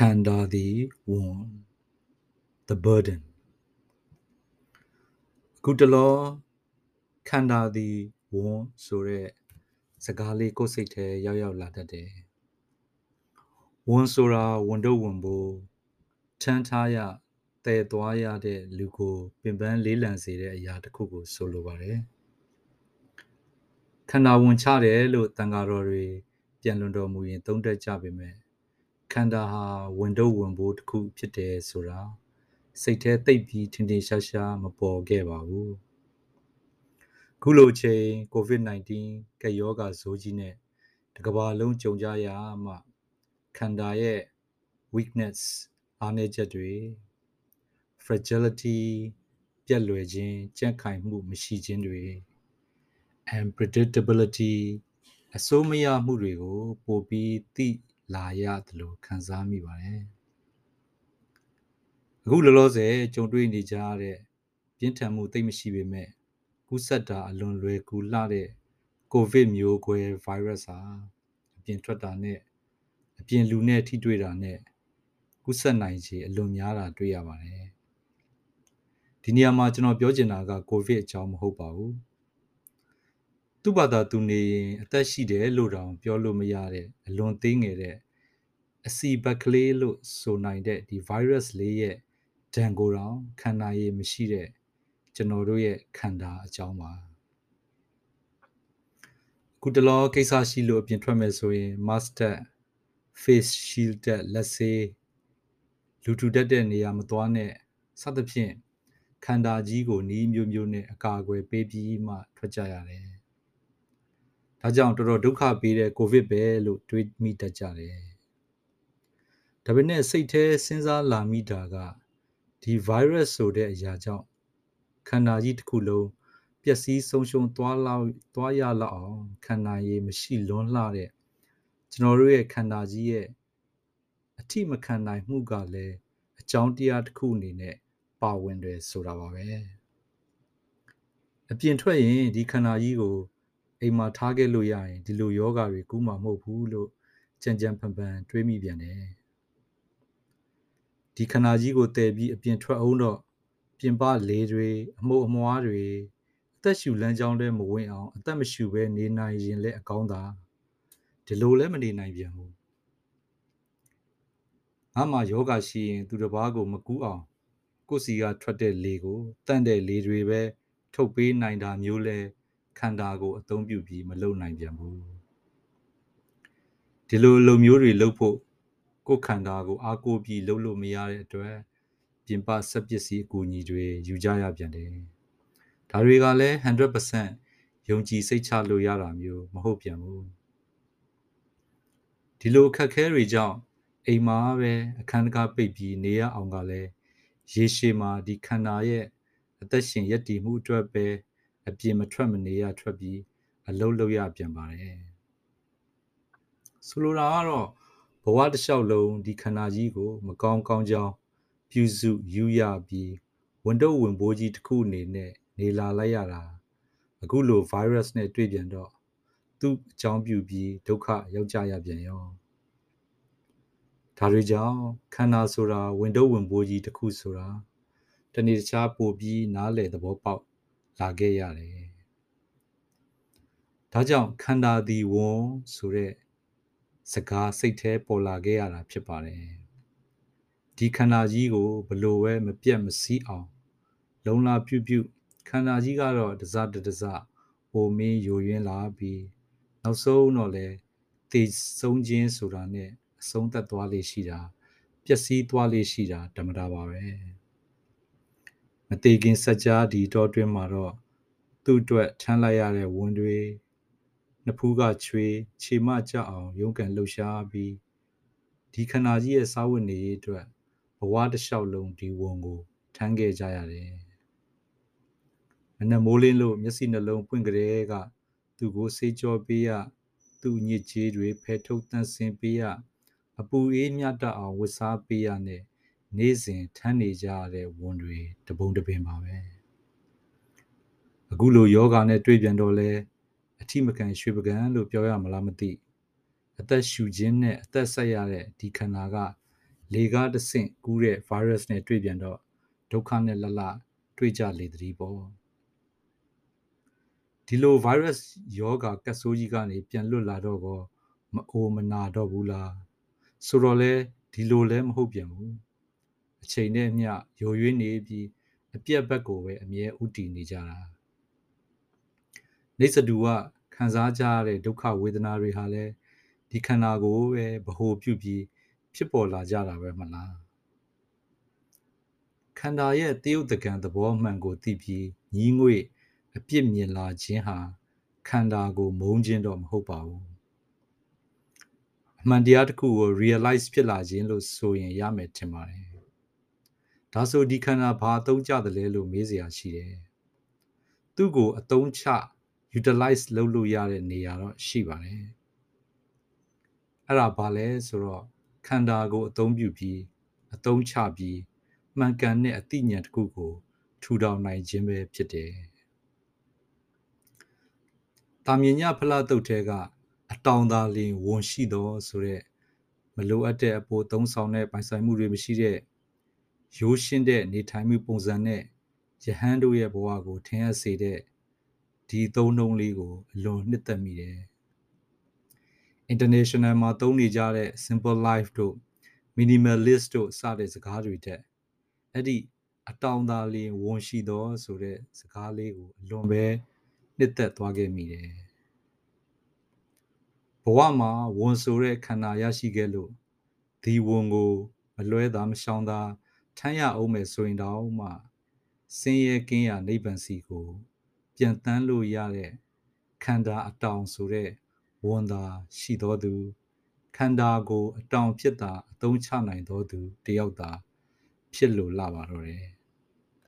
ခန္ဓာသည်ဝန် the burden အခုတလောခန္ဓာသည်ဝန်ဆိုတဲ့စကားလေးကိုယ်စိတ်ထဲရောက်ရောက်လာတတ်တယ်ဝန်ဆိုတာဝန်တော့ဝန်ဖို့ထမ်းထားရတည်သွားရတဲ့လူကိုပင်ပန်းလေးလံစေတဲ့အရာတစ်ခုကိုဆိုလိုပါတယ်ခန္ဓာဝန်ချတယ်လို့တန်ဃာတော်တွေပြန်လွန်တော်မူရင်သုံးတတ်ကြပေမဲ့ ခန္ဓာဟာဝင်တော့ဝင်ဖို့တစ်ခုဖြစ်တယ်ဆိုတာစိတ်ထဲသိပ်ပြီးထင်ထင်ရှားရှားမပေါ်ခဲ့ပါဘူးခုလိုချိန် COVID-19 ကရောဂါဇိုးကြီးနဲ့တကဘာလုံးကြုံကြရမှခန္ဓာရဲ့ weakness အားနည်းချက်တွေ fragility ပြက်လွယ်ခြင်းကြန့်ခိုင်မှုမရှိခြင်းတွေ unpredictability အစိုးမရမှုတွေကို ပိုပြီးသိ လာရတယ်လို့ခံစားမိပါတယ်အခုလောလောဆယ်ကြုံတွေ့နေကြရတဲ့ပြင်းထန်မှုသိမရှိပေမဲ့ကူးစက်တာအလွန်လွယ်ကူလှတဲ့ကိုဗစ်မျိုးကွဲ virus ဟာအပြင်ထွက်တာနဲ့အပြင်လူနဲ့ထိတွေ့တာနဲ့ကူးစက်နိုင်ခြေအလွန်များတာတွေ့ရပါတယ်ဒီနေရာမှာကျွန်တော်ပြောချင်တာကကိုဗစ်အကြောင်းမဟုတ်ပါဘူး သူ့ဘာသာသူနေရင်အသက်ရှိတယ်လို့တောင်ပြောလို့မရတဲ့အလွန်သေးငယ်တဲ့အစီဘက်ကလေးလို့ဆိုနိုင်တဲ့ဒီ virus လေးရဲ့ဒဏ်ကိုတောင်ခန္ဓာရည်မရှိတဲ့ကျွန်တော်တို့ရဲ့ခန္ဓာအကြောင်းပါခုတလောကိစ္စရှိလို့အပြင်ထွက်မယ်ဆိုရင် mask တက် face shield တက်လက်ဆေးလူထူတတ်တဲ့နေရာမသွားနဲ့စသဖြင့်ခန္ဓာကြီးကိုနီးမျိုးမျိုးနဲ့အကာအကွယ်ပေးပြီးမှထွက်ကြရတယ်။ ဒါကြောင့်တော်တော်ဒုက္ခပေးတဲ့ကိုဗစ်ပဲလို့တွေးမိတတ်ကြတယ်။ဒါပေမဲ့စိတ်ထဲစဉ်းစားလာမိတာကဒီ virus ဆိုတဲ့အရာကြောင့်ခန္ဓာကြီးတစ်ခုလုံးပျက်စီးဆုံးရှုံးသွားလောက်သွားရလောက်အောင်ခန္ဓာရည်မရှိလွန်းလှတဲ့ကျွန်တော်တို့ရဲ့ခန္ဓာကြီးရဲ့အထိမခံနိုင်မှုကလည်းအကြောင်းတရားတစ်ခုအနေနဲ့ပါဝင်တယ်ဆိုတာပါပဲအပြင်ထွက်ရင်ဒီခန္ဓာကြီးကို အိမ်မှာထားခဲ့လို့ရရင်ဒီလိုယောဂါတွေကူးမှာမဟုတ်ဘူးလို့ကြံကြံဖန်ဖန်တွေးမိပြန်တယ်ဒီခန္ဓာကြီးကိုတည်ပြီးအပြင်ထွက်အောင်တော့ပြင်ပလေတွေအမှုအမွားတွေအသက်ရှူလမ်းကြောင်းထဲမဝင်အောင်အသက်မရှူဘဲနေနိုင်ရင်လည်းအကောင်းသာဒီလိုလည်းမနေနိုင်ပြန်ဘူးငါမှယောဂရှိရင် သူတစ်ပါးကိုမကူးအောင်ကိုယ်စီကထွက်တဲ့လေကိုတန့်တဲ့လေတွေပဲထုတ်ပေးနိုင်တာမျိုးလဲ ခန္ဓာကိုအသုံးပြုပြီးမလုပ်နိုင်ပြန်ဘူးဒီလိုလုံမျိုးတွေလုပ်ဖို့ကိုယ်ခန္ဓာကိုအားကိုးပြီးလုပ်လို့မရတဲ့အတွက်ပြင်ပစက်ပစ္စည်းအကူအညီတွေယူကြရပြန်တယ်ဒါတွေကလည်း100%ယုံကြည်စိတ်ချလို့ရတာမျိုးမဟုတ်ပြန်ဘူးဒီလိုအခက်ခဲတွေကြောင့်အိမ်မှာပဲအခန်းတကားပိတ်ပြီးနေရအောင်ကလည်းရေရှည်မှာဒီခန္ဓာရဲ့အသက်ရှင်ရည်တည်မှုအတွက်ပဲ အပြင်းမထွက်မနေရထွက်ပြီးအလုံးလုံးရပြန်ပါတယ်ဆိုလိုတာကတော့ဘဝတစ်လျှောက်လုံးဒီခန္ဓာကြီးကို မကောင်းကောင်းကြောင်းပြုစုယူရပြီးဝန်တော့ဝင်ဘိုးကြီးတစ်ခုအနေနဲ့နေလာလိုက်ရတာအခုလို virus နဲ့တွေ့ပြန်တော့သူ့အကြောင်းပြုပြီးဒုက္ခရောက်ကြရပြန်ရောဒါတွေကြောင့်ခန္ဓာဆိုတာဝင်တော့ဝင်ဘိုးကြီးတစ်ခုဆိုတာတနေ့တခြားပို့ပြီးနားလည်သဘောပေါက် လာခဲ့ရတယ်ဒါကြောင့်ခန္ဓာသည်ဝန်ဆိုတဲ့စကားစိတ်ထဲပေါ်လာခဲ့ရတာဖြစ်ပါတယ်ဒီခန္ဓာကြီးကိုဘလို့ပဲမပြတ်မစည်းအောင် လုံလာပြုတ်ပြုတ်ခန္ဓာကြီးကတော့တစတတစပိုမင်းယိုယွင်းလာပြီးနောက်ဆုံးတော့လေတေဆုံးခြင်းဆိုတာနဲ့အဆုံးသက်သွားလေရှိတာပျက်စီးသွားလေရှိတာဓမ္မတာပါပဲ မသေးခင်စัจ जा ဒီတော့တွင်းမှာတော့သူ့အတွက်ထမ်းလိုက်ရတဲ့ဝန်တွေနဖူးကချွေခြေမကြအောင်ရုန်းကန်လှုပ်ရှားပြီးဒီခန္ဓာကြီးရဲ့စာဝတ်နေရေးအတွက်ဘဝတစ်လျှောက်လုံးဒီဝန်ကိုထမ်းခဲ့ကြရတယ်မနက်မိုးလင်းလို့မျက်စိနှလုံးပွင့်ကြတဲ့ကသူ့ကိုဆေးကြောပေးရသူ့ညစ်ကြေးတွေဖယ်ထုတ်တန့်စင်ပေးရအပူအေးမြတ်တအောင်ဝတ်စားပေးရနဲ့ နေ့စဉ်ထမ်းနေကြရတဲ့ဝန်တွေတပုံတပင်ပါပဲအခုလိုယောဂာနဲ့တွေ့ပြန်တော့လဲအထိမကန်ရွှေပကံလို့ပြောရမလားမသိအသက်ရှူခြင်းနဲ့အသက်ဆက်ရတဲ့ဒီခန္ဓာကလေကားတဆင့်ကူးတဲ့ virus နဲ့တွေ့ပြန်တော့ဒုက္ခနဲ့လလတွေ့ကြလေတည်းပေါ့ဒီလို virus ယောဂကတ်ဆိုးကြီးကနေပြန်လွတ်လာတော့ကောမအိုမနာတော့ဘူးလားဆိုတော့လေဒီလိုလဲမဟုတ်ပြန်ဘူး အချိန်နဲ့မျှယိုယွင်းနေပြီးအပြက်ဘက်ကိုပဲအမြဲဥတည်နေကြတာနေစတူကခံစားကြရတဲ့ဒုက္ခဝေဒနာတွေဟာလည်းဒီခန္ဓာကိုယ်ပဲဗဟိုပြုပြီးဖြစ်ပေါ်လာကြတာပဲမလားခန္ဓာရဲ့တယုတ်တကံသဘောမှန်ကိုသိပြီးညီးငွေ့အပြစ်မြင်လာခြင်းဟာခန္ဓာကိုမုန်းခြင်းတော့မဟုတ်ပါဘူးအမှန်တရားတစ်ခုကို realize ဖြစ်လာခြင်းလို့ဆိုရင်ရမယ်ထင်ပါတယ် ဒါဆိုဒီခန္ဓာဘာအသုံးကျတယ်လဲလို့မေးစရာရှိတယ်သူ့ကိုအသုံးချ utilize လုပ်လို့ရတဲ့နေရာတော့ရှိပါတယ်အဲ့ဒါဘာလဲဆိုတော့ခန္ဓာကိုအသုံးပြုပြီးအသုံးချပြီးမှန်ကန်တဲ့အသိဉာဏ်တစ်ခုကို ထူထောင်နိုင်ခြင်းပဲဖြစ်တယ်။တာမြင်ညဖလားတုတ်ထဲကအတောင်သာလင်ဝန်ရှိတော်ဆိုတဲ့မလိုအပ်တဲ့အပေါ်သုံးဆောင်တဲ့ပိုင်ဆိုင်မှုတွေမရှိတဲ့ ရိုးရှင်းတဲ့နေထိုင်မှုပုံစံနဲ့ယဟန်တို့ရဲ့ဘဝကိုထင်ရစေတဲ့ဒီသုံးနှုံးလေးကိုအလွန်နှစ်သက်မိတယ်။ international မှာသုံးနေကြတဲ့ simple life တို့ minimalist တို့စတဲ့စကားတွေတက်အဲ့ဒီအတောင်သာလျင်ဝန်ရှိသောဆိုတဲ့စကားလေးကိုအလွန်ပဲနှစ်သက်သွားခဲ့မိတယ်ဘဝမှာဝန်ဆိုတဲ့ခန္ဓာရရှိခဲ့လို့ဒီဝန်ကိုမလွဲတာမရှောင်တာ ထမ်းရအောင်မယ်ဆိုရင်တော့မှစင်းရဲကင်းရနိဗ္ဗာန်စီကို ပြန်တန်းလို့ရတဲ့ခန္ဓာအတောင်ဆိုတဲ့ဝန်သာရှိတော်သူခန္ဓာကို အတောင်ဖြစ်တာအသုံးချနိုင်တော်သူတယောက်သာဖြစ်လို့လာပါတော့တယ်